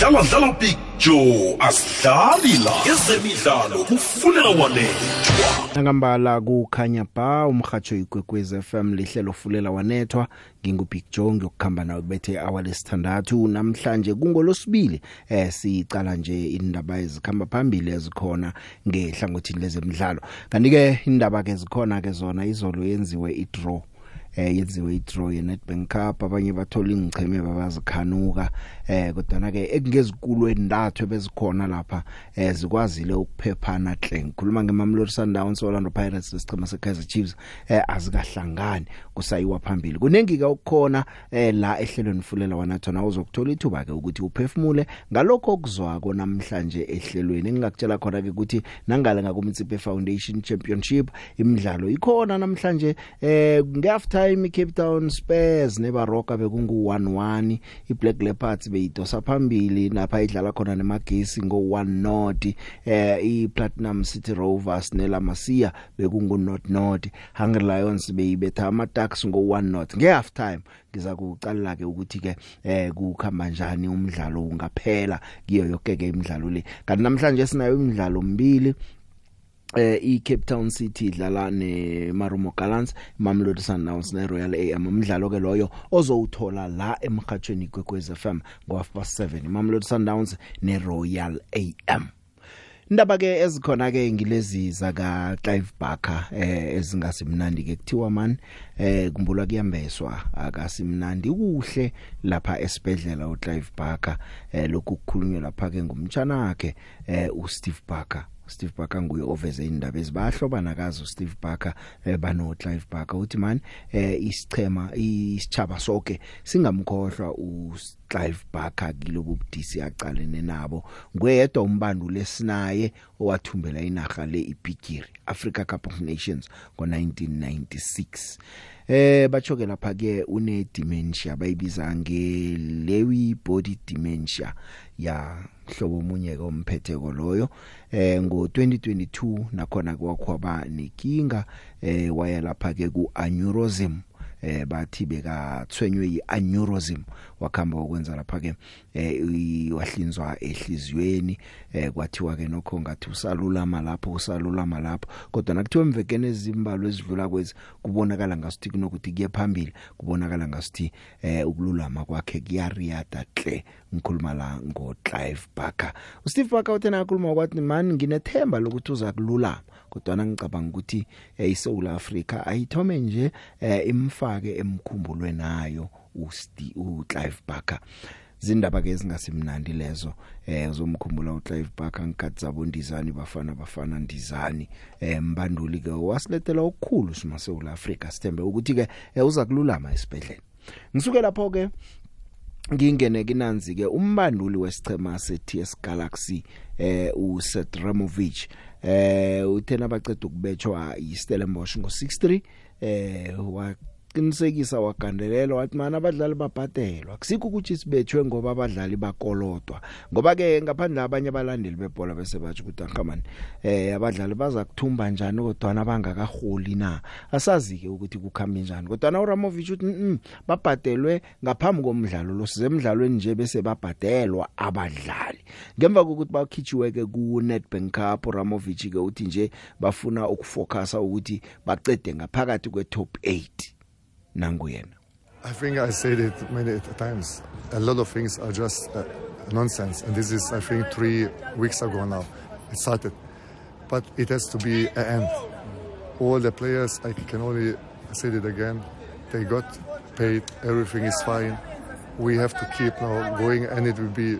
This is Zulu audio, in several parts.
sidlala dlala picture asidlali la ezemidlalo kufuneka walethwa nangambala kukhanya ba umhatsho igwegwezi FM lihlelo fulela wanethwa. Ngingubig Joe ngiyokukhamba nawe kubethe hour lesithandathu. Namhlanje kungolosibili eh sicala nje indaba ezikhamba phambili ezikhona ngehlangothini lezemidlalo. Kanti ke indaba ke zikhona ke zona izolo yenziwe idraw. Eh yenziwe idraw ye Nedbank Cup. Abanye bathola ingcheme babazikhanuka. Eh kodwa ke ekungezikulweni ndathu bezikhona lapha eh zikwazile ukuphephana hle ngikhuluma ngeMamelodi Sundowns Orlando Pirates lesicema seKaizer Chiefs eh azikahlangani. Kusayiwa phambili. Kunengi ke ukukhona eh la ehlelweni fulela wanathona uzokuthola ithuba ke ukuthi uphefumule ngalokho okuzwako namhlanje ehlelweni. Engingakutshela khona ke ukuthi nangale ngakuMtsipe Foundation Championship imidlalo ikhona namhlanje eh ngeafter time iCape Town Spurs neBaroka bekungu 1-1 iBlack Leopards beyidosa phambili napha idlala khona nemagesi ngo 1 not eh iPlatinum City Rovers neLamasia bekungu not not Hungry Lions beyibetha amaTucks ngo 1 not. Ngehalf time ngiza kucala ke ukuthi ke eh kukhamba njani umdlalo ungaphela kiyo yonke ke imidlalo le. Kanti namhlanje sinayo imidlalo mbili eh iCape Town City idlala neMarumo Gallants Mamelodi Sundowns neRoyal AM umdlalo ke loyo ozowuthola la emhathweni kwekwez FM ngo7 Mamelodi Sundowns neRoyal AM Indaba ke ezikhona ke ngilezi zaka Clive Barker eh ezingasimnandi ke kuthiwa man eh kumbula kuyambeswa akasimnandi. Kuhle lapha esibedlela uClive Barker eh lokhu kukhulunywa lapha ke ngumtshana wakhe eh uSteve Barker. Steve Barker nguye oveze indaba ezibahlobana kazo Steve Barker eh, bano Clive Barker. Uthi man eh, isichema isichaba sonke singamkhohlwa u Clive Barker kilobu budisi aqalene nabo. Nguyedwa umbanduli lesinaye owathumbela inaga le iBigiri Africa Cup of Nations ngo1996 eh bachoke lapha ke une dementia bayibiza nge Lewy body dementia ya hlobo omunye ke omphetheko loyo. Eh ngo 2022 nakhona kwakhwaba nekinga eh waya lapha ke ku aneurysm eh bathi bekathwenywe yianeurysm wakhamba ukwenza lapha ke eh wahlinzwa ehliziyweni. Eh kwathiwa ke nokho ngathi usalulama lapho usalulama lapho. Kodwa nakuthiwa emvekene ezimbalo ezidlula kwezi kubonakala ngasuthi kunokuthi kuye phambili kubonakala ngasuthi eh ukululama kwakhe kuyariyada hle ngikhuluma la ngo Clive Barker. uSteve Barker uthena akhuluma kwathi man nginethemba lokuthi uza kululama. Kodwa ngicabanga ukuthi eh, iSouth Africa ayithome nje eh, imfake emkhumbulweni nayo uSti uClive Barker. Zindaba ke ezingasimnandi lezo eh uzomkhumbula uClive Barker ngikhathi zabo ndizani bafana bafana ndizani eh mbanduli ke wasilethela okukhulu sima South Africa sithembe ukuthi ke eh, uza kululama esibedlela ngisuke lapho ke ngingene kinanzi ke umbanduli wesichema seTS Galaxy eh uSet Ramovich eh uthena baceda ukubetshwa yiStellenbosch ngo63 eh qinisekisa wagandelela wathi mana abadlali babhatelwa kusikho ukuthi sibethwe ngoba abadlali bakolodwa. Ngoba ke ngaphandle abanye abalandeli bebhola bese bathi ukuthi angamani eh abadlali baza kuthumba kanjani kodwa nabangakaholi na? Asazi ke ukuthi kukhamba kanjani kodwa na uRamovich uthi mm, babhatelwe ngaphambi komdlalo lo size emidlalweni nje bese babhadelwa abadlali. Ngemva kokuthi bakhitshiwe ke ku Nedbank Cup uRamovich ke uthi nje bafuna ukufocusa ukuthi bacede ngaphakathi kwe top 8 nanguyena I think I said it many times. A lot of things are just uh, nonsense, and this is, I think, three weeks ago now. It started, but it has to be an end. All the players, I can only say it again. They got paid. Everything is fine. We have to keep now going, and it will be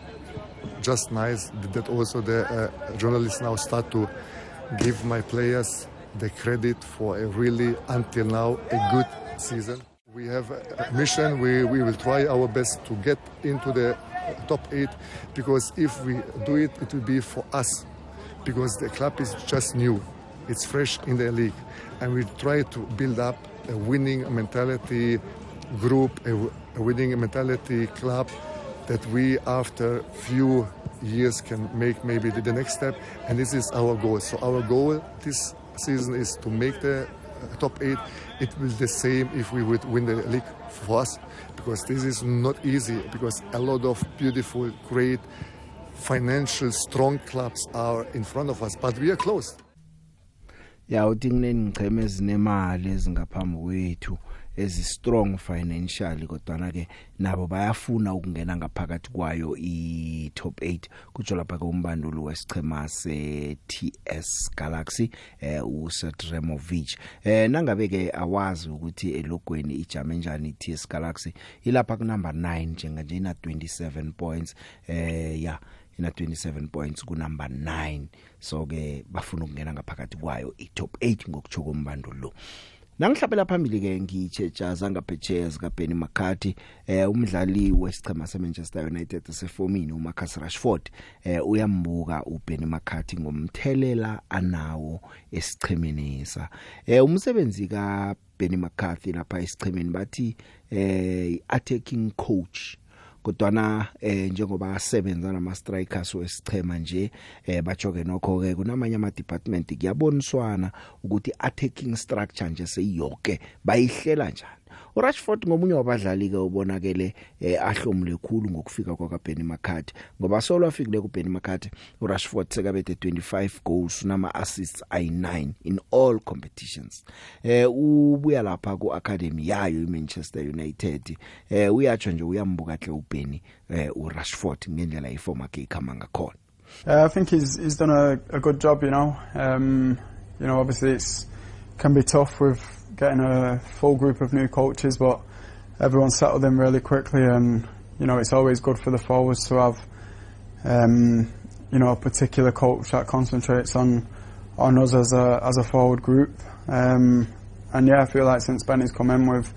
just nice that also the uh, journalists now start to give my players the credit for a really, until now, a good season. We have a mission. We, we will try our best to get into the top eight because if we do it, it will be for us because the club is just new. It's fresh in the league. And we try to build up a winning mentality group, a, a winning mentality club that we, after few years, can make maybe the, next step. And this is our goal. So our goal this season is to make the top eight, it will the same if we would win the league for us because this is not easy because a lot of beautiful, great, financial, strong clubs are in front of us, but we are close. ya uthi kunenicheme ezinemali ezingaphambi kwethu ezi strong financially kodwa ke nabo bayafuna ukungena ngaphakathi kwayo i top 8 kutsho lapha ke umbanduli wesichema se TS Galaxy eh uSetremovic eh nangabe ke awazi ukuthi elogweni ijame njani TS Galaxy ilapha ku number 9 njenganje ina 27 points. Eh ya ina 27 points ku number 9 so ke bafuna ukungena ngaphakathi kwayo i top 8 ngokutsho kombandulo. lo Nangihlabela phambili ke ngitshejaza ngaphetsheya zika Benny McCarthy eh umdlali wesichema seManchester United sefomini uMarcus Rashford. Eh uyambuka uBenny McCarthy ngomthelela anawo esichemenisa eh umsebenzi ka Benny McCarthy lapha esichemeni bathi eh attacking coach kodwana eh njengoba asebenza nama strikers wesichema nje eh bajoke nokho ke kunamanye ama department kuyaboniswana ukuthi attacking structure nje seyiyonke bayihlela njani. uRashford ngomunye wabadlali ke ubonakele eh, ahlomule khulu ngokufika kwa Benny McCarthy. Ngoba solo afikile ku Benny McCarthy uRashford sekabethe 25 goals nama assists ay9 in all competitions. Eh ubuya lapha ku academy yayo iManchester United. Eh uyatsho nje uyambuka hle uBenny eh uRashford ngendlela iforma ke ikhama ngakhona Uh, I think he's he's done a, a good job. You know, um, you know, obviously it's can be tough with getting a full group of new coaches, but everyone's settled in really quickly, and you know, it's always good for the forwards to have, um, you know, a particular coach that concentrates on on us as a as a forward group. Um, and yeah, I feel like since Benny's come in, we've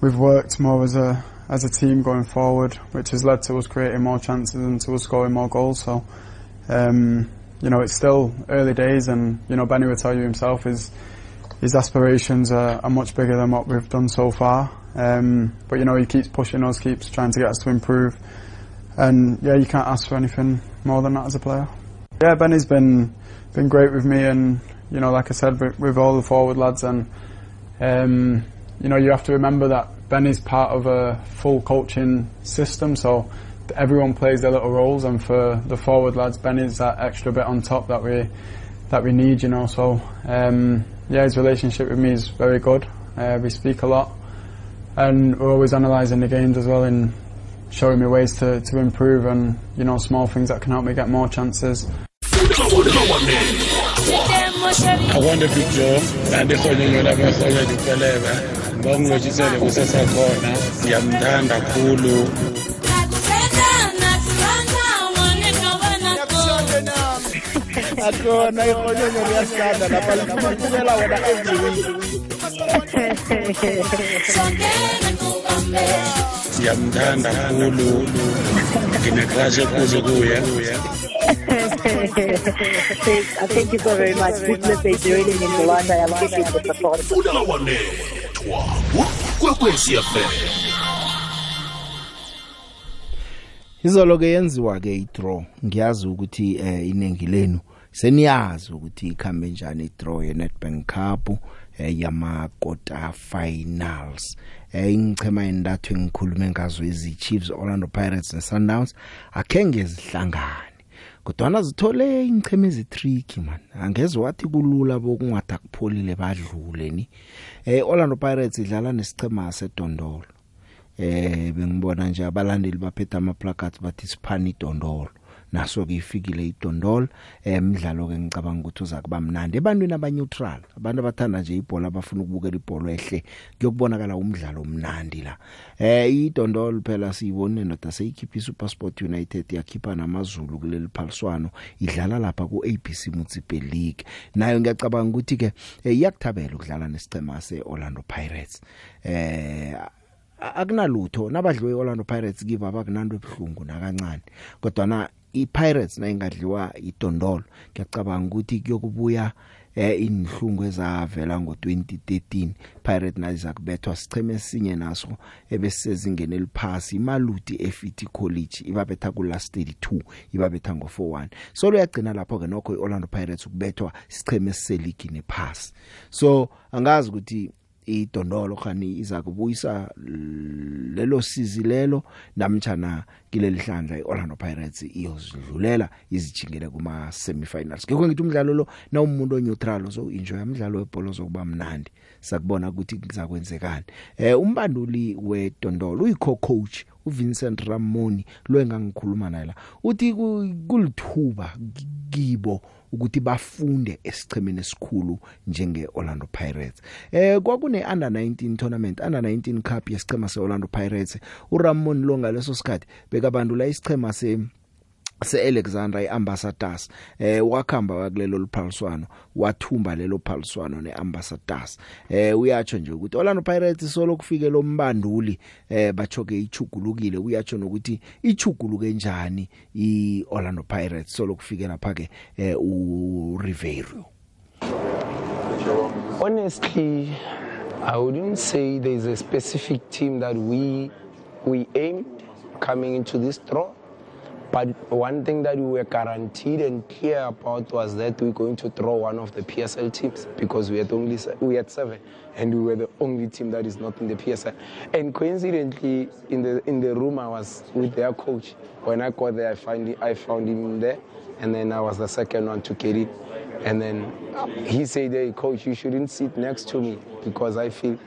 we've worked more as a as a team going forward, which has led to us creating more chances and to us scoring more goals. So, um, you know, it's still early days, and you know, Benny would tell you himself his his aspirations are, are much bigger than what we've done so far. Um, but you know, he keeps pushing us, keeps trying to get us to improve, and yeah, you can't ask for anything more than that as a player. Yeah, Benny's been been great with me, and you know, like I said, with, with all the forward lads, and um, you know, you have to remember that Benny's part of a full coaching system, so everyone plays their little roles, and for the forward lads, Benny's that extra bit on top that we that we need, you know. So um, yeah, his relationship with me is very good. Uh, we speak a lot, and we're always analysing the games as well and showing me ways to, to improve and you know small things that can help me get more chances. akwande big joe kanti ehonyonyo lapha ehlonyeni upelebe ngoba ngilotshisele kusesakhona akhona ihonyonyo liyasanda lapha ukubukela wena every week siyamthanda kakhulu nginecrash ekuze kuye Thank you so very much. This message really means a lot. I appreciate the support. fulela wanethwa kwekwezi FM izolo ke yenziwa ke idraw ngiyazi ukuthi eh inengi lenu seniyazi ukuthi ikhambe njani idraw ye Nedbank Cup eh yama quarter finals. Eh ingichema endathu engikhulume ngazo ezi Chiefs Orlando Pirates ne Sundowns akenge zihlangane kodwa zithole ingcheme ezitricky man. Angeze wathi kulula bokungathi kupholile badlule ni. Eh Orlando Pirates idlala nesichema seDondolo. Eh bengibona nje abalandeli baphethe ama placards bathi siphani idondolo. Naso ke ifikile idondolo emidlalo ke ngicabanga ukuthi uza kuba mnandi. Ebantwini abaneutral abantu abathanda nje ibhola abafuna ukubukela ibhola ehle kuyokubonakala umdlalo omnandi la. Eh idondolo phela siyibone ndoda seyikhipha iSuperSport United yakhipha namazulu kuleli phaliswano idlala lapha ku ABC Municipal League. Nayo ngiyacabanga ukuthi ke eh, iyakuthabela ukudlala nesicema seOrlando Pirates. Eh akunalutho nabadliwe iOrlando Pirates give abakunanto ebhlungu nakancane. Kodwa na iPirates nayingadliwa idondolo. Ngiyacabanga ukuthi kuyokubuya eh inhlungu ezavela ngo2013 Pirate nayiza kubethwa sicheme esinye naso ebesezingeni eliphasi imaluti efiti college ibabetha ku last 32 ibabetha ngo 41 so lo yagcina lapho ke nokho iOrlando Pirates ukubethwa sicheme seligini pass so angazi ukuthi idondolo khani iza kubuyisa lelo sizi lelo namtjana kileli hlandla iOrlando Pirates iyozidlulela izijingele kuma semifinals ngekho ngithi umdlalo lo na umuntu neutral so enjoy umdlalo webhola zokuba mnandi. Sakubona ukuthi kuzakwenzekani. Eh umbanduli wedondolo uyiko coach uVincent Ramoni lo engangikhuluma naye la uthi kulithuba kibo ukuthi bafunde esichemeni esikhulu njenge Orlando Pirates. Eh kwakune under 19 tournament under 19 cup yesichema seOrlando Pirates uRamon Longa leso sikhathi bekabandula isichema se seAlexandra iAmbassadors eh wakhamba kulelo liphaliswano wathumba lelo phaliswano neAmbassadors. Eh uyatsho nje ukuthi Orlando Pirates solo kufike lo mbanduli eh bachoke ichugulukile. Uyatsho nokuthi ichuguluke kanjani iOrlando Pirates solo kufike lapha ke eh uRiverio. Honestly I wouldn't say there's a specific team that we we aim coming into this draw But one thing that we were guaranteed and clear about was that we we're going to draw one of the PSL teams because we had only we had seven, and we were the only team that is not in the PSL. And coincidentally, in the in the room I was with their coach. When I got there, I find I found him there, and then I was the second one to get it. And then he said, "Hey, coach, you shouldn't sit next to me because I feel."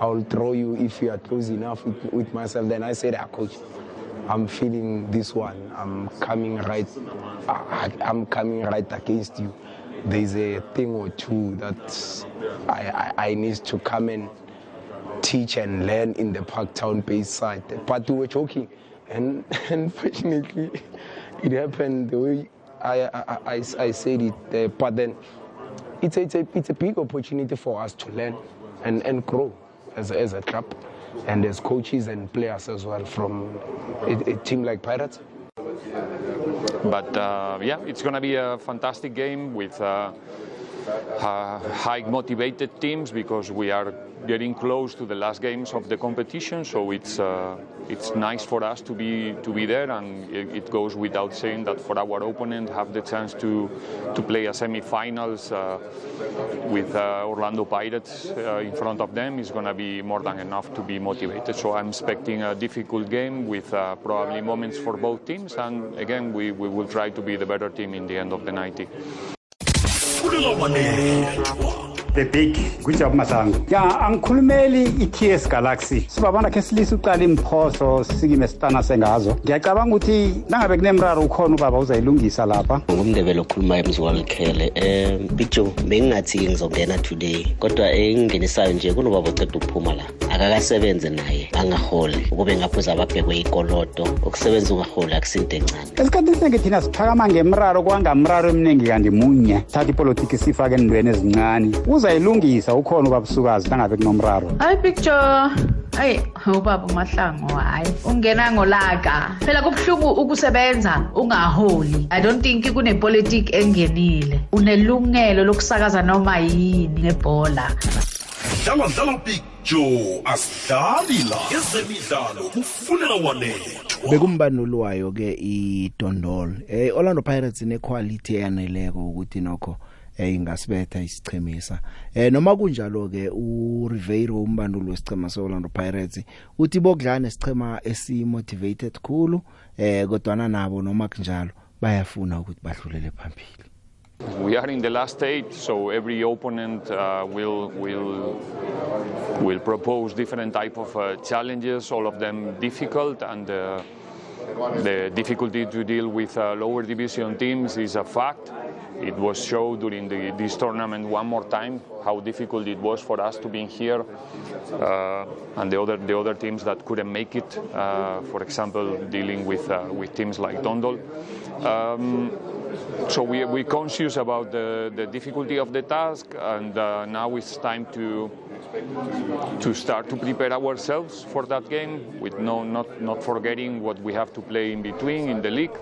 I'll throw you if you are close enough with, with myself. Then I said, ah, coach, I'm feeling this one. I'm coming right. I'm coming right against you. There's a thing or two that I, I, I need to come and teach and learn in the Parktown base side. But we were joking, and unfortunately, it happened the way I, I, I, I said it. Uh, but then, it's a, it's, a, it's a big opportunity for us to learn and, and grow as a, as a club and as coaches and players as well from a, a team like Pirates. But uh, yeah, it's going to be a fantastic game with uh, uh, high motivated teams because we are getting close to the last games of the competition. So it's uh, it's nice for us to be to be there, and it, it, goes without saying that for our opponent have the chance to to play a semi-finals uh, with uh, Orlando Pirates uh, in front of them is going to be more than enough to be motivated. So I'm expecting a difficult game with uh, probably moments for both teams, and again we, we will try to be the better team in the end of the 90. The big ngujabu masango. Ya angikhulumeli i-ts galaxy. Sibabona khe silise uqala imphoso sikime sitana sengazo. Ngiyacabanga ukuthi nangabe kunemraro ukhona ubaba uzayilungisa lapha? Ngumndebelo okhuluma emzwalikhele um big joe bengingathi-ke ngizongena today kodwa engingenisayo nje kunobaba oceda ukuphuma la. Akakasebenze naye angaholi. Ukube ngaphuza ababhekwe ikoloto ukusebenza ungaholi akusinto encane. Esikhathini sinenge thina siphakama ngemraro kwangamraro eminingi kanti munye. Thatha ipolitiki sifake endweni ezincane. Uzayilungisa ukhona ubabusukazi nangabe kunomraro? Hayi picture hayi ubaba umahlango hayi. Ungena ngolaka. Phela kubuhlungu ukusebenza ungaholi. I don't think kunepolitiki engenile. Unelungelo lokusakaza noma yini ngebhola. Dlala dlala picture asidlali la. Ezemidlalo kufunela wanethwa. Bekumbanulwayo ke idondolo eh Orlando Pirates ine quality eyaneleko ukuthi nokho eh ingasibetha isichemisa eh noma kunjalo ke uRiveiro umbanduli wesichema seOrlando Pirates uthi bokudlana isichema esimotivated khulu eh kodwa nabo noma kunjalo bayafuna ukuthi badlulele phambili We are in the last stage, so every opponent uh, will will will propose different type of uh, challenges, all of them difficult, and uh, the difficulty to deal with uh, lower division teams is a fact. It was shown during the, this tournament one more time how difficult it was for us to be here, uh, and the other the other teams that couldn't make it. Uh, for example, dealing with uh, with teams like Dondol. Um, so we, we're conscious about the, the difficulty of the task, and uh, now it's time to to start to prepare ourselves for that game, with no not not forgetting what we have to play in between in the league.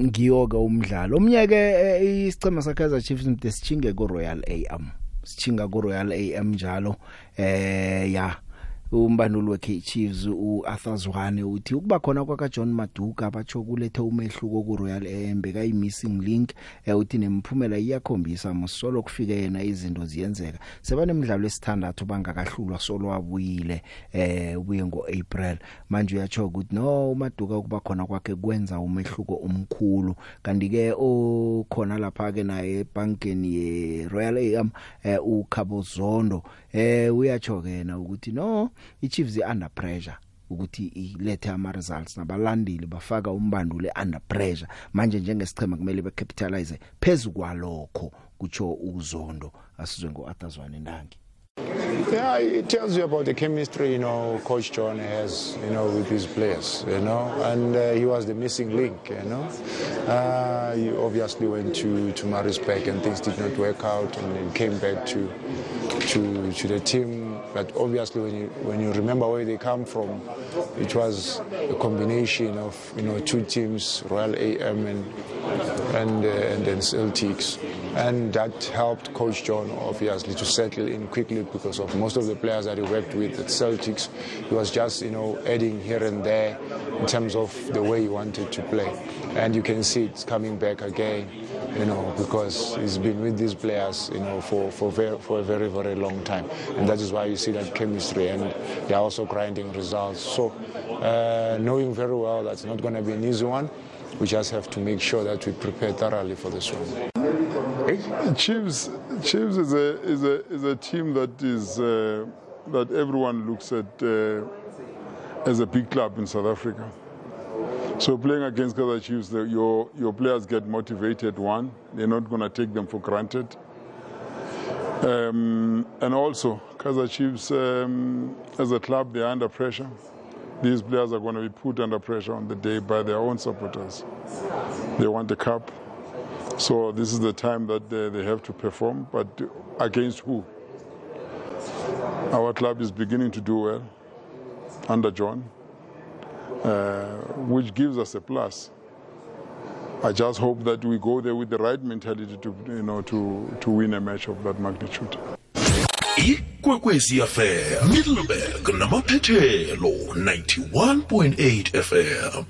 Ngiyoke umdlalo. Omnyeke eh, isicema sakaizer chiefs mde sichinge ku Royal AM sichinga ku Royal AM njalo eh ya. Umbanduli we Chiefs uArthur Zwane uthi ukuba khona kwaka John Maduka batsho kulethe umehluko ku Royal AM beka i missing link eh uthi nemphumela iyakhombisa musolo kufike yena izinto ziyenzeka. Sebanemidlalo esithandathu bangakahlulwa solo wabuyile eh ubuye ngo April manje uyatsho ukuthi no uMaduka ukuba khona kwakhe kwenza umehluko omkhulu. Kanti ke okhona lapha ke naye ebankeni ye Royal AM eh uKhabo Zondo eh uyatsho ke na ukuthi no iChiefs under pressure ukuthi ilethe ama results nabalandeli bafaka umbandule under pressure manje njengesichema kumele becapitalize phezulu kwalokho kutsho uzondo asizwe ngoAthazwane Ndangi Yeah, it tells you about the chemistry, you know, Coach John has, you know, with his players, you know, and uh, he was the missing link, you know. Uh, he obviously went to, to Marisbeck and things did not work out and then came back to, to, to the team. But obviously when you, when you remember where they come from, it was a combination of, you know, two teams, Royal AM and, and, uh, and then Celtics. And that helped Coach John, obviously, to settle in quickly because of most of the players that he worked with at Celtics. He was just, you know, adding here and there in terms of the way he wanted to play. And you can see it's coming back again, you know, because he's been with these players, you know, for, for, very, for a very, very long time. And that is why you see that chemistry and they're also grinding results. So uh, knowing very well that's not going to be an easy one, we just have to make sure that we prepare thoroughly for this one. Chiefs, Chiefs is a is a is a team that is uh, that everyone looks at uh, as a big club in South Africa. So playing against Kaizer Chiefs, the, your your players get motivated. One, they're not going to take them for granted. Um, and also, Kaizer Chiefs, um, as a club, they're under pressure. These players are going to be put under pressure on the day by their own supporters. They want the cup. So this is the time that they, they have to perform, but against who? Our club is beginning to do well under John, uh, which gives us a plus. I just hope that we go there with the right mentality to, you know, to, to win a match of that magnitude. ikwekwezi fm middleburg namaphethelo 91.8 fm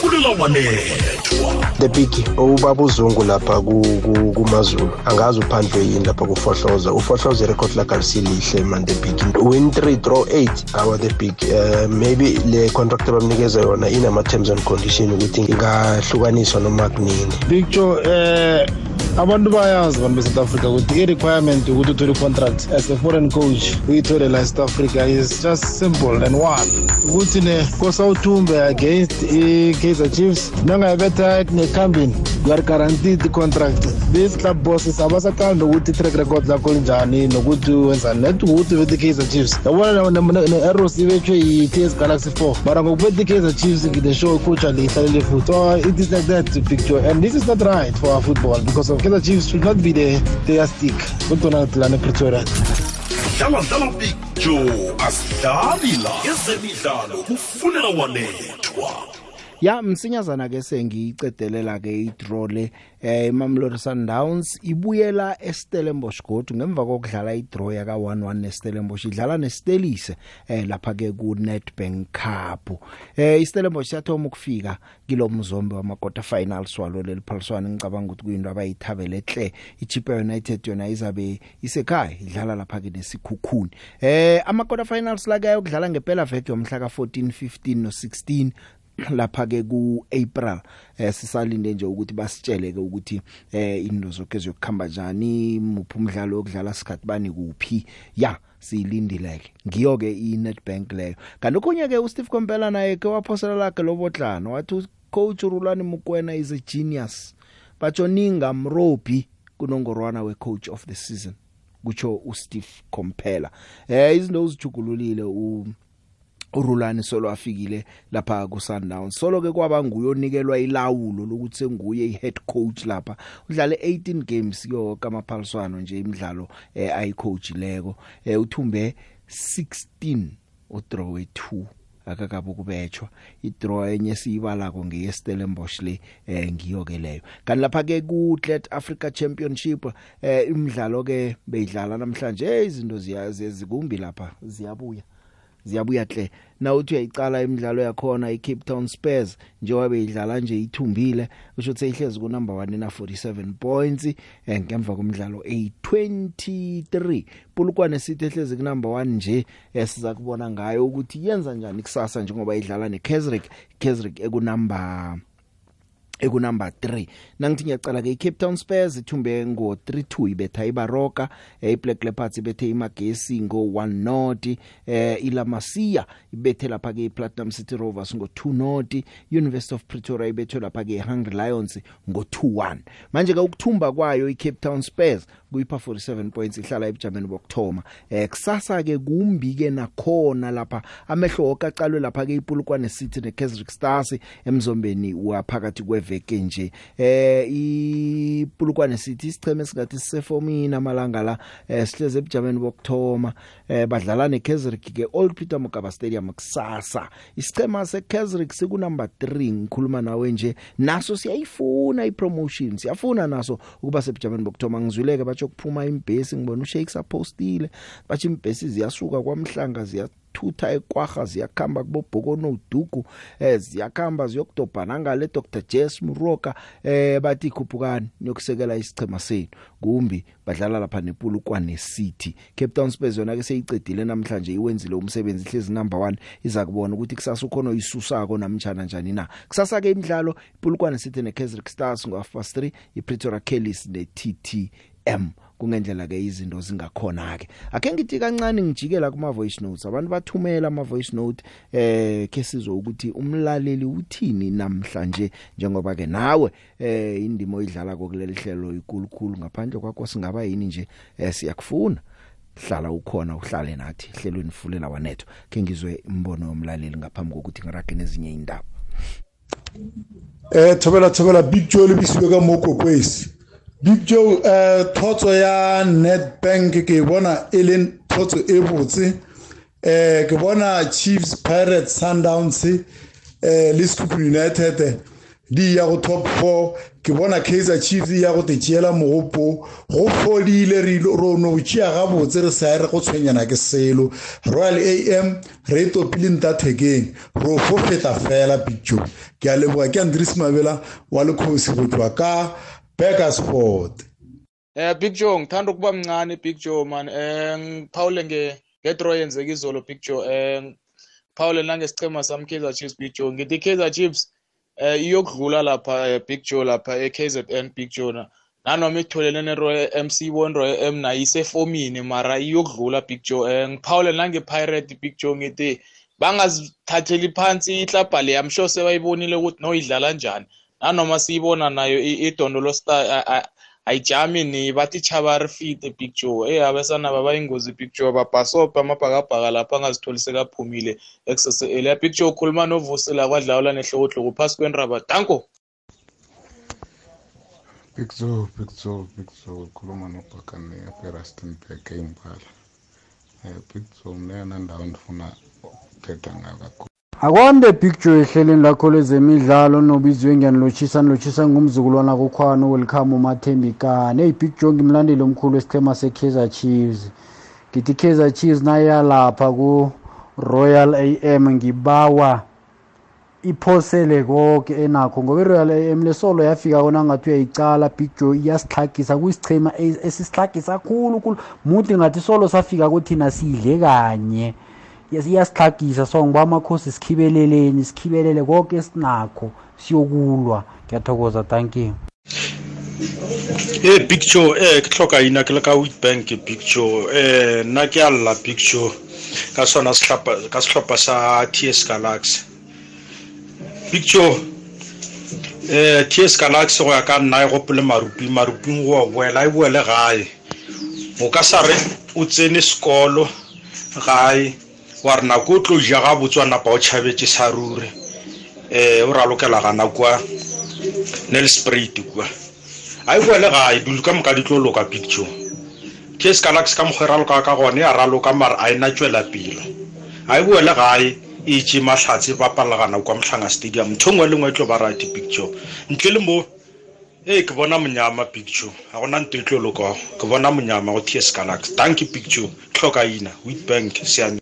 fulela wanethwa the big ubaba uzungu lapha kumazulu. Angazi uphandlwe yini lapha kufohloza. Ufohloza irecord lakhe alisilihle man the big. Win 3 draw 8 awa the big. Uh, maybe le contract abamnikeza yona inama-terms and condition ukuthi ingahlukaniswa noma kunini. Big joe eh abantu bayazi abantu be-south africa ukuthi i-requirement ukuthi uthole i-contract as a foreign coach uyithole la e-south africa is just simple and one. Ukuthi nekosa uthumbe against i-kaizer chiefs nangayibetha nekhambini you are guaranteed i-contract. These club bosses abasathandi nokuthi i-track record lakho linjani nokuthi wenzani net ukuthi ubethe i-kaizer chiefs. Yabona ne-arrows ibethwe yi-ts galaxy four mara ngokubetha i-kaizer chiefs the show icoach alihlalele futhi. So it is like that picture and this is not right for our football because Kaizer Chiefs should not be the their stick kodwa lana Pretoria dlala dlala picture asidlali la ezemidlalo kufunela wanethwa ya msinyazana ke sengiyicedelela ke idraw le eh Mamelodi Sundowns. Ibuyela eStellenbosch godu ngemva kokudlala idraw yaka 1-1 neStellenbosch. Idlala neStelise eh lapha ke ku Nedbank Cup. Eh iStellenbosch yathoma ukufika kilomzombe wama quarter finals walo leliphaliswana ngicabanga ukuthi kuyinto abayithabele hle iChippa United yona izabe isekhaya idlala lapha ke nesikhukhuni. Eh ama quarter finals la ke ukudlala ngempela veke yomhla ka 14 15 no 16 lapha ke ku April eh sisalinde nje ukuthi basitshele ke ukuthi eh into zonke ziyokukhamba njani muphi umdlalo wokudlala sikhathi bani kuphi. Ya siyilindileke. Ngiyo ke iNetbank leyo. Kanti okunye ke uSteve Kompela naye ke waphosela lakhe lobotlana wathi coach Rulani Mukwena is a genius. Batsho ninga mrobi kunongorwana we coach of the season kutsho uSteve Kompela. Eh izinto uzijugululile u uRulani solo afikile lapha ku Sundowns solo ke kwaba nguyonikelwa ilawulo lokuthi senguye ihead coach lapha. Udlale 18 games yo kamaphaliswano nje imidlalo eh, ayicoach leko eh, uthumbe 16 udraw 2 akakabe ukubetshwa idraw enye siyibalako ngeyestellenbosch le eh ngiyo ke leyo. Kanti lapha ke ku Athlete Africa Championship eh imidlalo ke beyidlala namhlanje. Izinto ziyazi zikumbi lapha ziyabuya. Ziyabuya hle. Na uthi uyayicala imidlalo yakhona iCape Town Spurs njengoba beyidlala nje ithumbile kusho ukuthi ihlezi ku number 1 na 47 points eh, ngemva komdlalo A23 Polokwane City ehlezi ku number 1 nje esiza kubona ngayo ukuthi yenza njani kusasa njengoba idlala neKaizersburg Kaizersburg eku number ekunumber 3 nangithi ngiyacala ke iCape Town Spurs ithumbe ngo 3-2 ibetha iBaroka eh, iBlack Leopards ibethe iMagesi ngo 1-0 eh iLamasia ibethe lapha ke iPlatinum City Rovers ngo 2-0 University of Pretoria ibethe lapha ke iHungry Lions ngo 2-1 manje ke ukuthumba kwayo iCape Town Spurs kuyipha 47 points ihlala ebujameni bokthoma eh kusasa ke kumbi ke nakhona lapha. Amehlo okaqalwe lapha ke iPulukwane City neKaizer Stars emzombeni waphakathi kweveke nje. Eh iPulukwane City isicheme singathi sisefomini amalanga la eh, sihleze ebujameni bokthoma eh, badlala neKaizer ke Old Peter Mokaba Stadium kusasa. Isichema seKaizer siku number 3 ngikhuluma nawe nje. Naso siyayifuna ipromotion siyafuna naso ukuba sebujameni bokthoma ngizwileke batsho kuphuma imbhesi ngibona uShakes apostile bathi imbhesi ziyasuka kwamhlanga ziya thutha ekwaga ziyakhamba kubobhoko nodugu eh ziyakhamba ziyokudobha nangale Dr. Jess Muroka eh bathi ikhuphukani niyokusekela isichema senu kumbi badlala lapha nePulukwane City. Cape Town Spurs yona ke seyicedile namhlanje iwenzile umsebenzi ihlezi number 1 iza kubona ukuthi kusasa ukhona isusako namtjana njani na. Kusasa ke imidlalo iPulukwane City neKaizer Stars ngo 3 iPretoria Kellys neTTM kungendlela ke izinto zingakhona ke ake ngithi kancane ngijikela kuma voice notes. Abantu bathumela ama voice note eh ke sizwe ukuthi umlaleli uthini namhlanje njengoba ke nawe eh indimo oyidlala kokuleli hlelo ikulukhulu ngaphandle kwakho singaba yini nje eh siyakufuna? Hlala ukhona uhlale nathi hlelweni fulela wanetho ke ngizwe imbono yomlaleli ngaphambi kokuthi ngirage nezinye indaba eh thobela thobela big joe le bisiwe ka moko kwesi big joe eh thotso ya netbank ke bona e le thotso e botse. Eh ke bona chiefs pirates sundowns eh le stupid united di ya go top 4 ke bona kaizer chiefs ya go tšeela mogopo. Go fodile re no tšea gabotse re sa re go tshwenyana ke selo. Royal am re topile ntathekeng. Ro fo feta fela picture ke a leboga ke andres mabela wa lekgosi go tloa ka Beckersport Eh Big Joe ngithanda ukuba mncane Big Joe man. Eh ngiphawule nge ngedraw yenzeka izolo Big Joe. Eh Paul nangesicema sami Kaizer Chiefs Big Joe. Ngithi Kaizer Chiefs eh iyokudlula lapha Big Joe lapha eKZN Big Joe na. Nanoma itholene neRoyal MC One Royal M nayo isefomini mara iyokudlula Big Joe. Eh ngiphawule nangePirate Big Joe ngithi bangazithatheli phansi ihlabha le I'm sure sebayibonile ukuthi noyidlala njani. Nanoma siyibona nayo idondolo star ayijami ni fit big joe eh abesana baba ingozi big joe babhasopa amabhakabhaka lapha angazitholi sekaphumile big joe ukhuluma novusela kwadlawula nehlokohloko phasi kwenraba danko Big Joe, Big Joe, Big Joe, ukhuluma nobhakane eRustenburg eyimbala. Eh Big Joe mneyona ndawo ndifuna ukuthetha ngayo kakhulu. Akwande picture ehleleni lakho lezemidlalo nobizwe ngiyanilotshisa nilotshisa ngumzukulwana kukhwana welcome umathembikane eyi big joe ngimlandeli omkhulu wesichema se-kaizer chiefs. Ngithi kaizer chiefs nayalapha ku-royal am ngibawa iphosele konke enakho ngoba i-royal am lesolo yafika kona ngathi uyayicala big joe iyasihlagisa kuyisichema esisihlagisa khulu khulu mude ngathi solo safika kuthina sidle kanye. Iyasihlagisa so ngiba amakhosi sikhibeleleni sikhibelele konke esinakho siyokulwa. Ngiyathokoza thank you. E big joe eh ke tlhoka ina ke le ka witbank big joe? Eh nna ke a lla joe? Ka sona ka setlhopha sa ts galaxy. Big joe eh ts galaxy go ya ka nna e gopole marupi maruping go boela e boele gae. O ka sa re o tsene sekolo gae wa re nako o tlo ja ga botswa napa o tšhabetse sa ruri um o ralokela gana kwa nelsprit kwa. A e boele gae dulu ka moka di tlo loka picture ts galaxy ka mokgwa e raloka ka gone ya raloka mare a e na tswela pele. A e boele gae e tše mahlatse ba palagana kwa mohlanga stadium. Ntho ngwe le ngwe e tlo ba right picture ntle le mo ee ke bona monyama picture ga gona nto e tlo lokago ke bona monyama go ts galax danke picture tlhoka ina witbank siame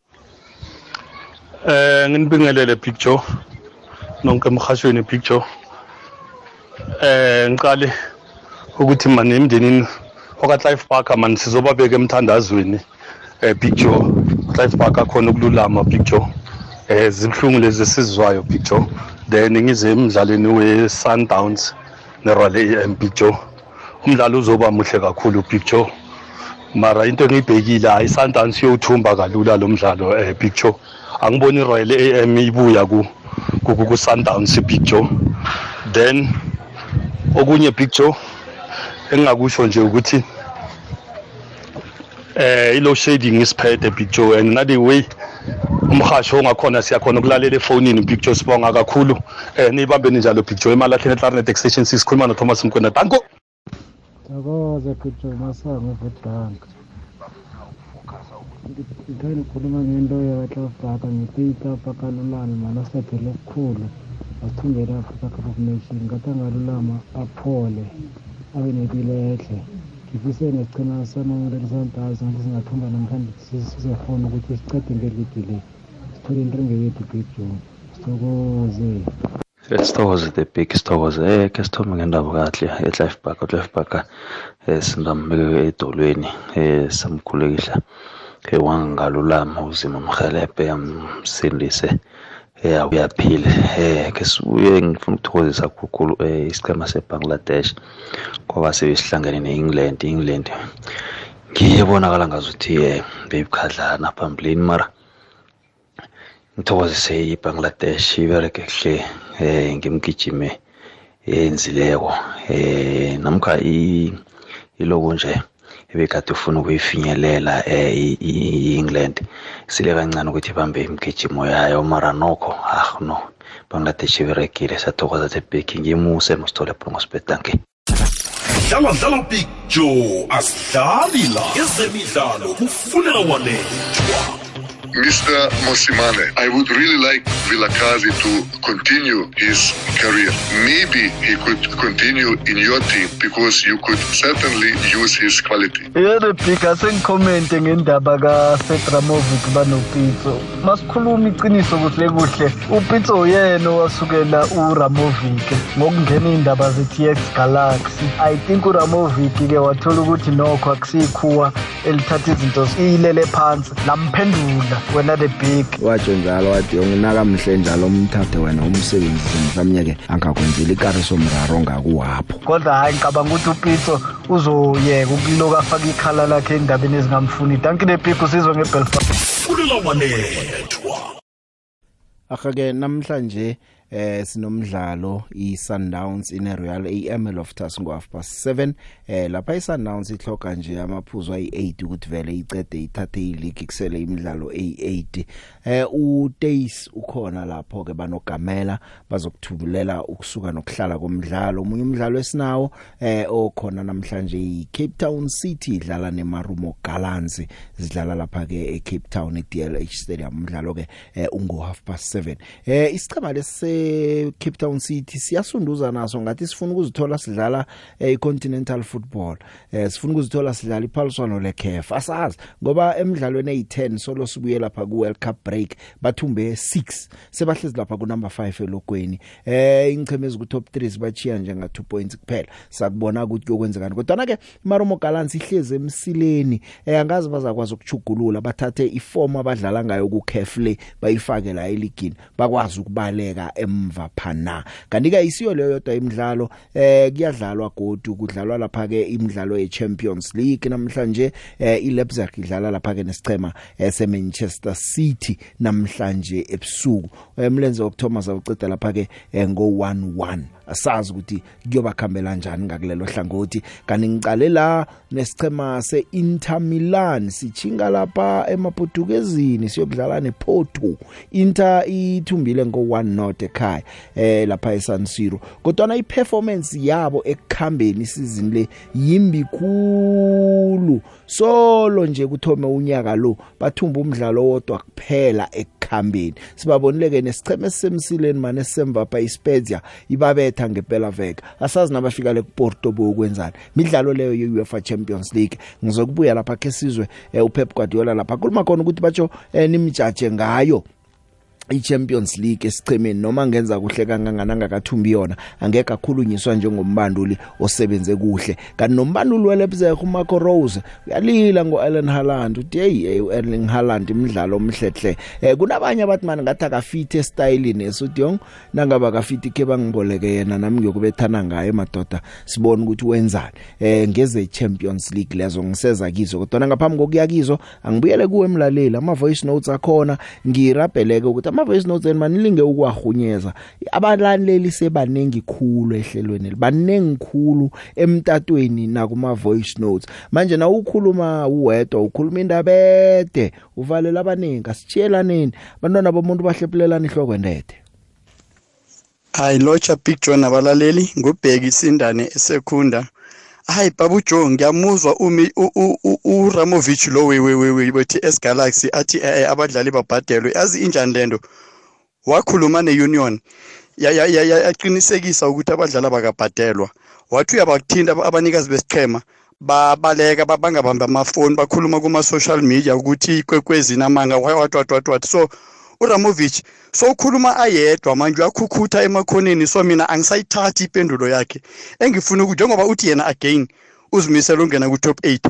eh nginibingelele picture. Nonke emhashweni picture. Eh ngiqale ukuthi manje emndenini okaClive Parker man sizobabeka emthandazweni eh picture. Clive Parker khona ukululama picture. Eh zibhlungu lezi sizwayo picture. Then ngize emidlalweni we Sundowns neRoyal AM picture. Umdlalo uzoba muhle kakhulu picture. Mara into engiyibhekile hayi Sundowns yothumba kalula lo mdlalo eh picture. Angiboni iRoyal AM ibuya ku ku Sundowns picture then okunye picture engingakusho nje ukuthi eh ilo shading isiphethe picture and nale way umhasho ongakhona siyakhona ukulalela efonini picture sibonga kakhulu. Eh nibambeni njalo picture emalahleni eClarinet extension 6 khuluma no Thomas Mkwena danko Thokoza picture masango eVetbank ngithanda ukukhuluma ngento yakatlafaka ngipita pakalulana mana saphele okukhulu asithumbele africa cup of nation ngathi angalulama aphole abe nepilehle ngifise nesichema samameleli santazi ngathi singathumba namhlanje sizofuna ukuthi sicede ngeligi le. Sithole intringe yethu big john sithokoze. Sithokoze the big sithokoze. Eh ke sithome ngendaba kahle eClive Park uClive Park eh singambeke edolweni eh samkhulekisha eh wangalulama uzima mhelebhe yamsindise uyaphila. Ke sibuye ngifuna ukuthokozisa kakhulu eh isichema seBangladesh ngoba sebesihlangene neEngland. iEngland ngiyebonakala ngazuthi eh beyikhadlana phambilini. Mara ngithokozise iBangladesh ibereke kuhle eh ngimgijime eyenzileko. Eh namkha iloko nje ebekade ufuna ukuyifinyelela eh iEngland sile kancane ukuthi ibambe imgijimo yayo. Mara nokho ah no Bangladesh iberekile sathokoza the big ngimuse mosithole brongospet dlala dlala picture asidlali la. Ezemidlalo kufunela wanethwa Mr. Mosimane, I would really like Vilakazi to continue his career. Maybe he could continue in your team because you could certainly use his quality. yerebhika sengikhomente ngendaba kasedramovic banopitso masikhuluma iqiniso kuhle kuhle upitso uyena owasukela uramovic ngokungena iy'ndaba ze-tx galaxy i think uramovic-ke wathola ukuthi nokho akusikhuwa elithatha izinto ilele phansi lamphendula wena the big. Watsho njalo wathi unginaka mhle njalo umthathe wena umsebenzise mhlawumnye-ke angakwenzeli ikariso mraro ngakuwapho kodwa hhayi ngicabanga ukuthi upitso uzoyeka ukuloku afake ikhala lakhe endabeni ezingamfuni. Danki the big usizwe ngebelfast. Funela wanethwa. Akake namhlanje eh sinomdlalo iSundowns ine Royal AM Loftus ngo half past 7 eh lapha iSundowns ihloka nje amaphuzu ayi8 ukuthi vele icede ithathe ileague kusele imidlalo a8 eh uTace ukhona lapho ke banogamela bazokuthubulela ukusuka nokuhlala komdlalo. Umunye umdlalo esinawo eh okhona namhlanje iCape Town City idlala neMarumo Gallants zidlala lapha ke eCape Town eDLH Stadium. Umdlalo ke eh, ungo half past 7 eh isichema lesi Cape Town City siyasunduza naso ngathi sifuna ukuzithola sidlala iContinental Football. Eh sifuna ukuzithola sidlala iphaliswano leCAF asazi ngoba emidlalweni eyi10 solo sibuye lapha ku World Cup break bathumbe 6 sebahlezi lapha ku number 5 elokweni. Eh ingcheme eziku top 3 sibachiya nje nga 2 points kuphela. Sakubona ukuthi kuyokwenzekani kodwa ke Marumo Gallants ihleze emsileni. Eh angazi bazakwazi ukuchugulula bathathe iform abadlala ngayo ku CAF le bayifake la eligini bakwazi ukubaleka emva phana. Kanti ke isiyo leyo yodwa imidlalo eh kuyadlalwa godu kudlalwa lapha ke imidlalo ye Champions League. Namhlanje eh iLeipzig idlala lapha ke nesichema eh, seManchester City namhlanje ebusuku. Emlenze wokuthoma zawuceda lapha ke eh, ngo 1-1 asazi ukuthi kuyobakhambela kanjani ngakulelo hlangothi. Kanti ngicale la nesicema seInter Milan sichinga lapha emaPortuguesini siyokudlala nePorto. Inter ithumbile ngo1 not ekhaya eh lapha eSan Siro kodwa iperformance yabo ekukhambeni isizini le yimbi khulu. Solo nje kuthome unyaka lo bathumba umdlalo wodwa kuphela ekukhambeni. Sibabonileke nesicheme semsileni mane semva pa iSpezia ibabetha ngempela veka asazi nabafika le kuPorto bokwenzana midlalo leyo yeUEFA Champions League. Ngizokubuya lapha ke sizwe eh, uPep Guardiola lapha. Kuluma khona ukuthi batsho eh, nimjaje ngayo. iChampions League esichemeni noma ngenza kuhle kangangana ngakathumbi yona angeke akhulunyiswa njengombanduli osebenze kuhle. Kanti nombanduli weLeipzig uMarco Rose uyalila ngoAllen Haaland uthi hey uErling Haaland imidlalo omhlehle eh kunabanye abathi manje ngathi akafit estylini esudiyong nangaba kafit ke bangiboleke yena nami ngiyokubethana ngaye madoda sibone ukuthi wenzani. Eh ngeze Champions League lezo ngiseza kizo kodwa ngaphambi kokuya kizo angibuyele kuwe emlaleli ama voice notes akhona ngirabheleke ukuthi ama voice notes manilinge ukwahunyeza. Abalaleli sebanengi khulu ehlelweni banengi khulu emtatweni nakuma voice notes. Manje na ukhuluma uwedwa ukhuluma indabede uvalela abaningi asitshelaneni bantwana bomuntu bahlephulelana ihloko endede? Hayi locha big john abalaleli ngubheki isindane esekhunda. Hayi babu Joe ngiyamuzwa. Umi uRamovich lo wewe wethi S Galaxy athi eh abadlali babhadelwe. Yazi injani lento wakhuluma neunion. Yaqinisekisa ukuthi abadlali bakabhadelwa wathi uyabakuthinta abanikazi besichema babaleka bangabambi amafoni bakhuluma kuma-social media ukuthi ikwekwezini amanga wathi wathi wathi wathi so uramovich so ukhuluma ayedwa manje uyakhukutha emakhoneni. So mina angisayithathi impendulo yakhe. Engifuna ukuthi njengoba uthi yena again uzimisela ungena ku-top eight.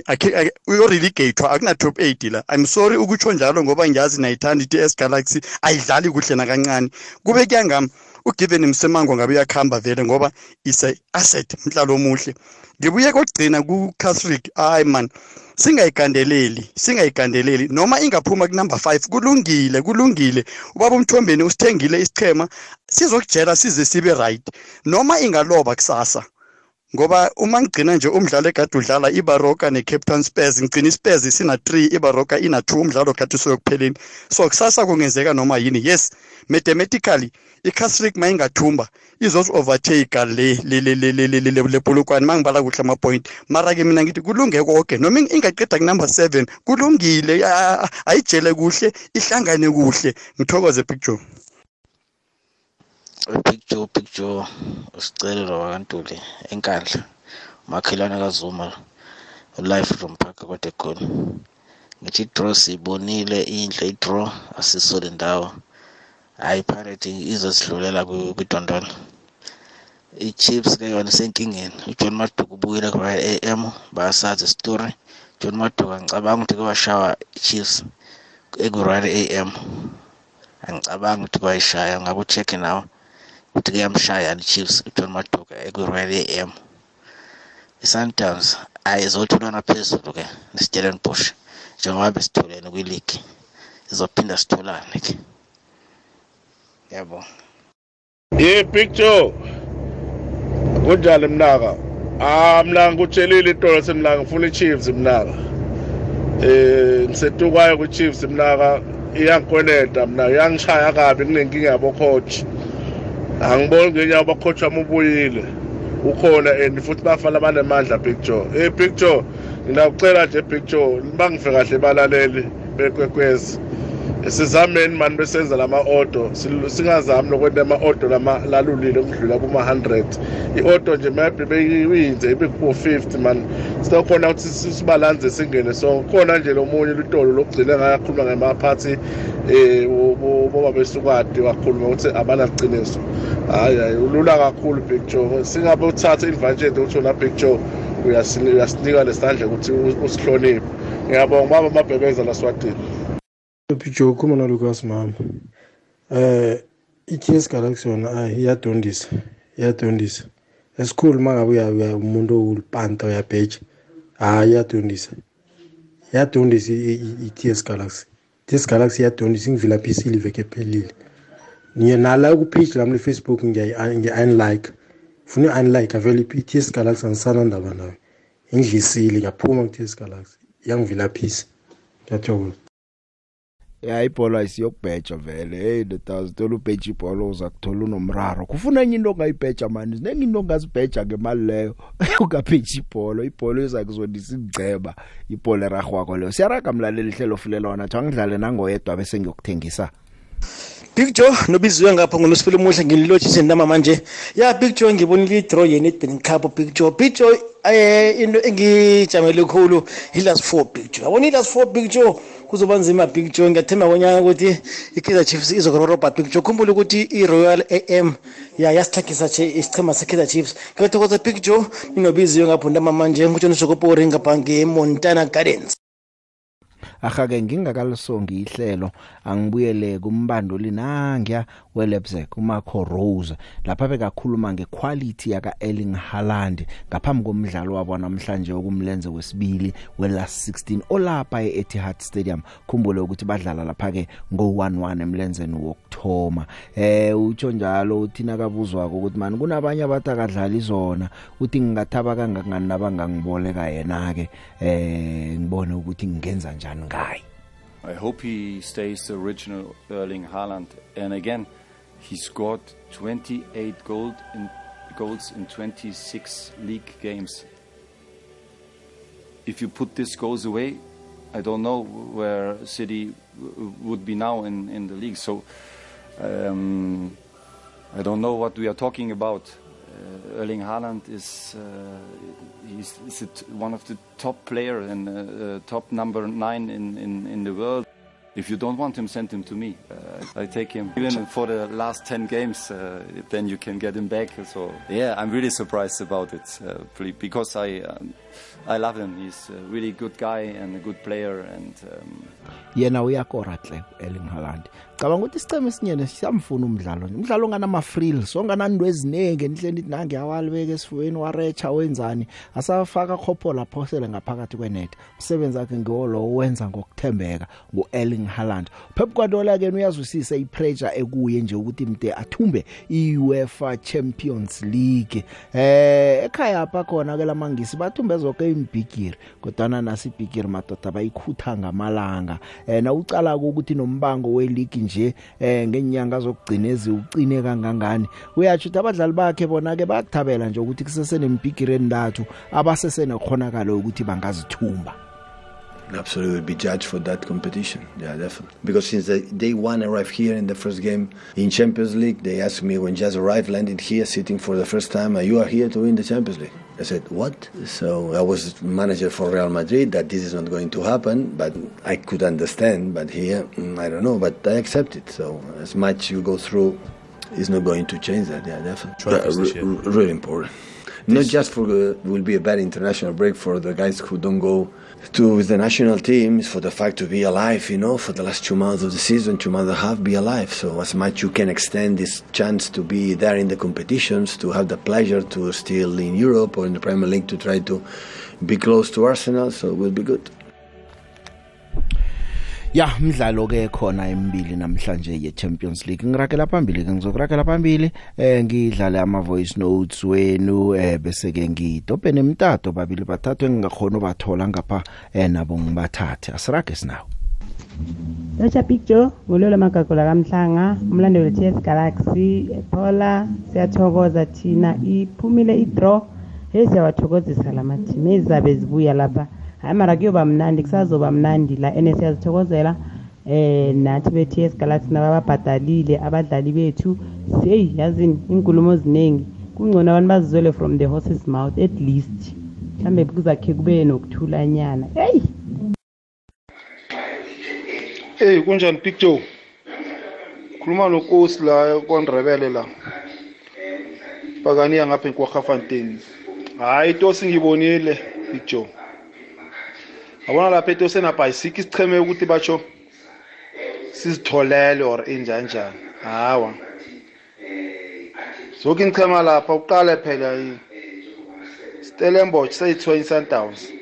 Uyorelegatwa akuna-top eight la. I'm sorry ukutsho njalo ngoba ngiyazi nayithanda i-ts galaxy ayidlali kuhle nakancane. Kube kuyangami ugiven msemango ngabe uyakuhamba vele ngoba is-asset mdlalo omuhle. Ngibuye kokugcina ku-casrick hayi man. Singayigandeleli singayigandeleli. Noma ingaphuma kunumber 5 kulungile kulungile. Ubaba umthombeni usithengile isichema sizokujela size sibe right. Noma ingaloba kusasa. Ngoba uma ngigcina nje umdlalo egade udlala ibaroka ne-captain spurs ngigcina ispurs sina-3 ibaroka ina-2 umdlalo kade usuyokupheleni so kusasa kungenzeka noma yini? Yes mathematically i-casrick ma ingathumba izosi-overtake le lebhulukwane ma ngibala kuhle amapoint. Mara-ke mina ngithi kulunge konke noma ingaqeda kunumber 7 kulungile ayijele kuhle ihlangane kuhle. Ngithokoze picture Big Joe Big Joe usicelo wakantuli enkandla makhelwane kaZuma live from park kade khona ngithi draw sibonile inhle i-draw asiso le ndawo. Hayi pirate izosidlulela kwidondolo. I-chips ke yona isenkingeni. Ujohn maduka ubuyile kwa-royal am bayasazi isitori john maduka ngicabanga ukuthi kwashawa i-chiefs eku-royal am angicabangi ukuthi kwayishaya ngabe ucheck nawe. Ukuthi kuyamshaya i-chiefs ujohn maduka eku-royal am i-sundowns ayi izotholana phezulu-ke nestellenbosch njengoba besitholene kwiligi izophinda sitholane-ke yabo. Ye big joe kunjani mnaka? Ah mna ngikutshelile itolo semnaka ngifuna i-chiefs mnaka. Eh ngisetukwayo ku-chiefs mnaka iyangikweleta mna iyangishaya kabi kunenkinga yabo coach. Angiboni ngenyawo bakhoach wami ubuyile ukhona and futhi bafana banemandla big joe. Eh big joe nginakucela nje big joe bangife kahle balaleli bekwekwezi. Sizameni mani besenza lama-odo singazami nokwenta ama-odo lalulile ukudlula kuma-hundred. I-odo nje maybe beyiyinze ibe ku-fifty mani sinokhona ukuthi sibalanze singene. So khona nje lo munye lutolo lokugcina ngayakhuluma ngemaphathi um boba besukade wakhuluma ukuthi abanaqiniso hhayi hayi ulula kakhulu big joe. Singabe uthathe i-advantage ukuthi wona big joe uyasinika lesandla ukuthi usihloniphe. Ngiyabonga baba amabhebeza laswatini Picture ukhuluma naLucas mama. Eh i-TS Galaxy yona ayi iyadondisa. Iyadondisa. Esikhulu mangabe uya umuntu owulipanta uyabheja. Hayi iyadondisa. Iyadondisa i-TS Galaxy. TS Galaxy iyadondisa ingivila silver ke phelile. Niye nala ku-page lami le-Facebook ngiya-unlike. funa i-unlike vele i-ts galaxy angisana ndaba nayo ingidlisile ngiyaphuma ku-ts galaxy yangivilaphisa ngiyathokoza ya ibhola isiyokubheja vele. Hey ndodazi thola ubheja ibhola uza kuthola unomraro. Kufuna enye into ongayibheja mani? Zinenye into ongazibheja ngemali leyo ungabheja ibhola. Ibhola iza kuzondisa imgceba ibhola eragwako leyo. Siyaraga mlaleli ihlelo fulela wonathi angidlale nangoyedwa bese ngiyokuthengisa. Big Joe nobiziwe ngapha ngonosipele muhle ngililotshise nama manje. Ya Big Joe ngibonile i-draw ye-Nedbank Cup Big Joe. Big Joe eh into engijamele khulu i-last four Big Joe. Yabona i-last four Big Joe? Kuzoba nzima Big Joe ngiyathemba konyana ukuthi i-Kaizer Chiefs izokurobha Big Joe. Khumbula ukuthi i-Royal AM ya yasithagisa nje isichema se-Kaizer Chiefs. Ngiyathokoza Big Joe ninobiziwe ngapha ndama manje ngutshona sokopori ngapha nge-Montana Gardens. Ahake ngingakalisongi ihlelo. Angibuyele kumbandoli nangiya weLeipzig uMarco Rose lapha bekakhuluma ngequality yaka Erling Haaland ngaphambi komdlalo wabo namhlanje okumlenze wesibili welast 16 olapha eEtihad Stadium. Khumbule ukuthi badlala lapha ke ngo11 emlenzeni wokthoma eh utsho njalo uthina kabuzwako ukuthi mani kunabanye abathi akadlala izona uthi ngingathaba kangangani nabangangiboleka yena ke eh ngibone ukuthi ngingenza njani ngaye I hope he stays the original Erling Haaland. And again, he scored 28 goal in, goals in 26 league games. If you put these goals away, I don't know where City would be now in, in the league. So um, I don't know what we are talking about. Uh, Erling Haaland is uh, he's, it one of the top player and uh, top number nine in, in, in the world. If you don't want him, send him to me. Uh, I take him even for the last 10 games. Uh, then you can get him back. So yeah, I'm really surprised about it uh, because I um, I love him. He's a really good guy and a good player. And um, yena uyakora hle Erling Haaland. Cabanga ukuthi isiceme esinyene siyamfuna umdlalo nje. Umdlalo onganama frills ongananto ezinenge endleni ithi nange awalibeke esifweni warecha wenzani asafaka khopho lapho sele ngaphakathi kwenet. Umsebenzi wakhe ngiwolo wenza ngokuthembeka nguErling Haaland. Pep Guardiola ke uyazwisisa ipressure ekuye nje ukuthi imde athumbe iUEFA Champions League. Eh ekhaya apha khona ke lamangisi bathumbe zonke imbigiri kodwa nasi ibigiri madoda bayikhutha ngamalanga. Eh na ucala ukuthi nombango weleague nje eh ngenyanga zokugcina eziucine kangangani uyathi ukuthi abadlali bakhe bona ke bayakuthabela nje ukuthi kusese nembigiri endathu abasese nekhonakalo ukuthi bangazithumba. Absolutely, will be judged for that competition. Yeah, definitely. Because since the day one arrived here in the first game in Champions League, they asked me when just arrived, landed here, sitting for the first time, "Are you are here to win the Champions League?" I said, "What?" So I was manager for Real Madrid. That this is not going to happen, but I could understand. But here, mm, I don't know. But I accept it. So as much you go through, it's not going to change that. Yeah, definitely. This re- really important. Not just for the, will be a bad international break for the guys who don't go to the national team. It's for the fact to be alive, you know, for the last two months of the season, two months and a half, be alive. So as much you can extend this chance to be there in the competitions, to have the pleasure to still in Europe or in the Premier League to try to be close to Arsenal. So it will be good. Ya mdlalo ke khona emibili namhlanje ye Champions League. Ngirakela phambili ke ngizokurakela phambili eh ngidlale ama voice notes wenu eh bese ke ngidobhe nemtato babili bathathu engingakhona ubathola ngapha eh nabo ngibathathe. Asirage sinawo. Locha Picture ngololo magagula kamhlanga umlandeli we-TS Galaxy Paula siyathokoza thina iphumile i-draw hey siyawathokozisa lama team ezizabe zibuya lapha. Hayi mara kuyoba mnandi kusazoba mnandi la ene siyazithokozela eh nathi be-TS Galaxy nabababhadalile abadlali bethu seyi yazini inkulumo ziningi kungcono abantu bazizwele from the horse's mouth at least mhlambe kuzakhe kube nokuthulanyana hey Hey kunjani Big Joe? Khuluma noNkosi la kwaNdrebele la. Pakaniya ngapha enkwaGafontein. Hayi tosi ngibonile Big Joe. Yabona lapha etosi enabhayisikhi sicheme ukuthi batsho sizitholele or injanjani. Hawa. Zonke inchema lapha uqale phela yi Stellenbosch sayithweni Sundowns.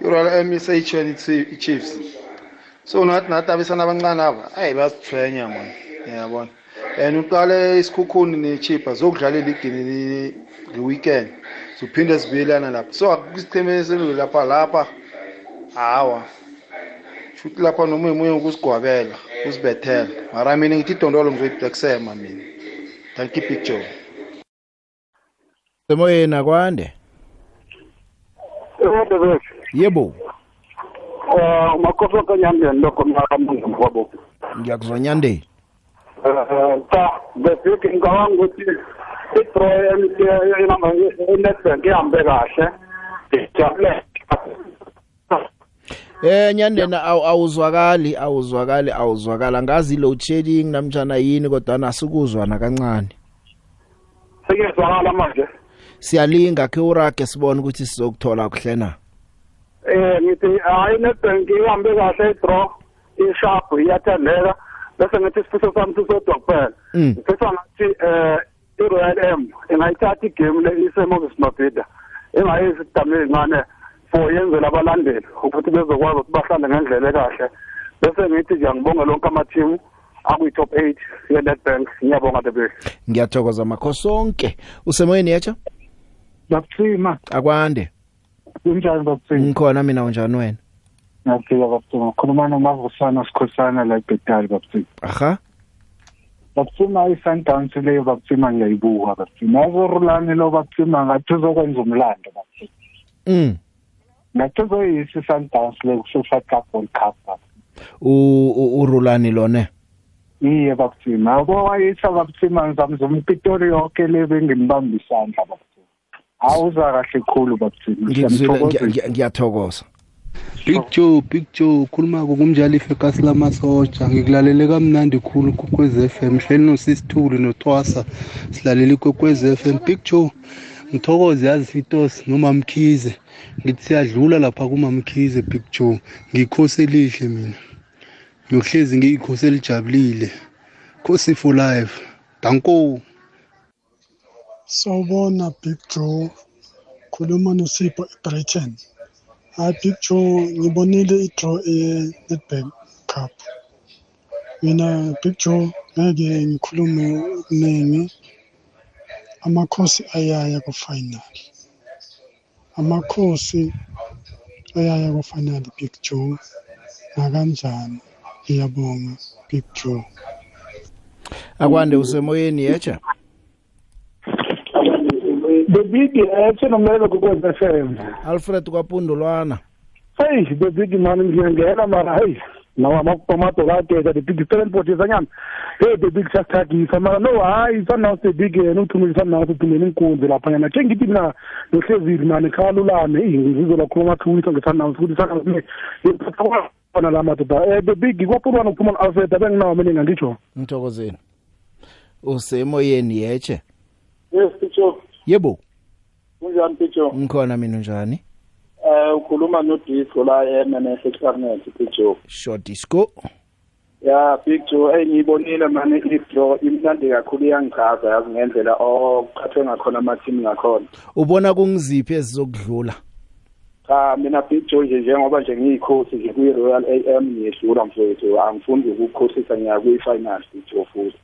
Iroyal Army sayithweni Chiefs. so nathi nathi abesana abancane aba hayi bayasithwenya mani yabona and uqale isikhukhuni nechipa zokudlala eligini le-weekend sophinde sibuyelana lapha so akwisitheme senulu lapha lapha hawa shuthi lapha noma umunye ukusigwabela usibethela mara mina ngithi idondolo ngizoyibleksema mina thank you big joe semoyeni akwande yebo Eh makoso kanyandeni lokho mnakamungu mkwabo. ngiyakuzwa nyandeni Eh ta befike ngicabanga ukuthi idraw inamba iNetbank ihambe kahle. Ijabule. Eh nyandeni awu- awuzwakali awuzwakali awuzwakala. Ngazi load shedding namjana yini kodwa nasikuzwana kancane Sekuzwakala manje. siyalinga ke urage sibone ukuthi sizokuthola kuhle na? Eh ngithi hayi iNetbank ihambe kahle idraw isharp iyathandeka bese ngithi isifiso sami sisodwa kuphela. Mm. Ngifisa ngathi eh iRoyal M ingayithatha igame le iseMoses Mabhida engayisi idamile ezincane for yenzela abalandeli ukuthi bezokwazi ukuthi bahlale ngendlela ekahle. Bese ngithi nje ngibonge lonke amathimu akuyi-top eight ye-netbank ngiyabonga the ngiyathokoza makho. Sonke. Usemoyeni yetsha bakuthima akwande. Kunjani bakuthima ngikhona mina unjani wena? Ngiyafika bakuthima ukhuluma nomavusana sikhosana la ebhetali bakuthima aha. Bakuthima i-sundowns leyo bakuthima ngiyayibuka bakuthima yazorulani lo bakuthima ngathi uzokwenza umlando bakuthima mm. Ngathi uzoyisa i-sundowns le kususa cup world cup u u- urulani lone? Iye bakuthima abo wayisa bakuthima ngizamzuma ipitori yonke le bengimbamba isandla bakuthima awuza kahle khulu bakuthima ngikuzwile Ngiyamthokozisa. ngiya- ngiyathokoza. Big joe big joe ukhuluma-ko kumjalife kasi lamasotsha ngikulalele kamnandi khulu kwekwez f m. Hleli nosisithuli notwasa silalele ikwekwez f m. Big joe ngithokoze yazi fitos nomamkhize ngithi siyadlula lapha kumamkhize big joe ngiyikhosi elihle mina ngiyohlezi ngiyikhosi elijabulile khosi for life danko Sawubona Big Joe. Khuluma noSipho eBrighton. Hayi Big Joe ngibonile idraw ye-Nedbank Cup. Mina Big Joe ngeke ngikhulume okuningi. Amakhosi ayaya ku-final. Amakhosi ayaya ku-final Big Joe. Nakanjani? Ngiyabonga Big Joe. akwande usemoyeni yetsha the big ethe nomlelo kukwez f m alfred kwapundulwana heyi the big mani ngiyangena mara heyi nawo amatomado kadeka the big talent zanyana. Hey the big siyasithagisa mara no hayi sunhouse the big yena uthumile sunhouse uthumele inkunzi laphanyana ke ngithi mina nohlezili mani khalulame eyi ngizolakhuluma amathulisa nge-sunhouse ukuthi sunhouse khona la madoda um the big kwapulwana ukuphuma no-alfred abenginawo mina ngangitsho ngithokozeni usemoyeni yetshe yes picho. Yebo kunjani picho? Ngikhona mina unjani? Eh ukhuluma nodisco la eMNS Experiment picho short disco. Ya big joe hey ngiyibonile mani idraw imnandi kakhulu iyangichaza yazi ngendlela okuqhathwe ngakhona amathimu ngakhona. Ubona kungiziphi ezizokudlula? Cha mina big joe nje njengoba nje ngiyikhosi nje kwi-royal am ngiyedlula mfowethu angifundi ukukhosisa ngiya kwi-final big joe futhi.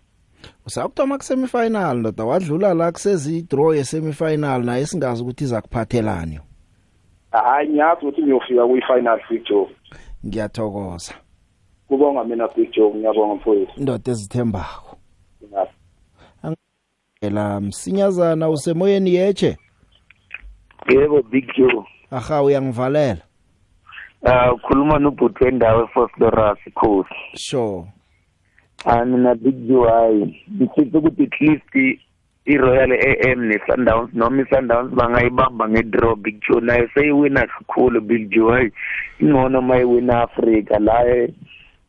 Usakuthoma kusemifinal ndoda wadlula la kusezi draw yesemifinal naye singazi ukuthi iza kuphathelani hayi ngiyazi ukuthi ngiyofika kwi-final big joe ngiyathokoza. Kubonga mina big joe ngiyabonga mfowethu. Indoda ezithembako. Ya. ela msinyazana usemoyeni yetshe yebo big joe. Aha uyangivalela uh ukhuluma nobhuti wendawo efosloras khosi sure. Hayi mina big joe hayi ngifisa ukuthi at least i-royal am ne-sundowns noma i-sundowns bangayibamba nge-draw big joe nayo seyiwina kakhulu big joe hayi ingcono ma iwina afrika. La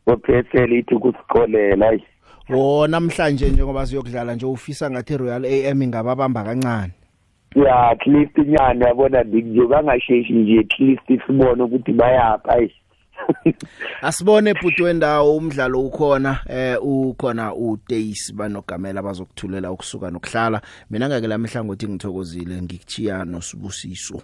ophethele ithi ukusikolela hayi wo namhlanje njengoba siyokudlala nje ufisa ngathi royal am ingababamba kancane? Ya at least inyani yabona big joe bangasheshi nje at least sibone ukuthi bayapha hayi asibone bhuti wendawo umdlalo ukhona eh ukhona uDays banogamela bazokuthulela ukusuka nokuhlala. Mina ngeke lamhla ngothi ngithokozile ngikuchiya nosibusiso.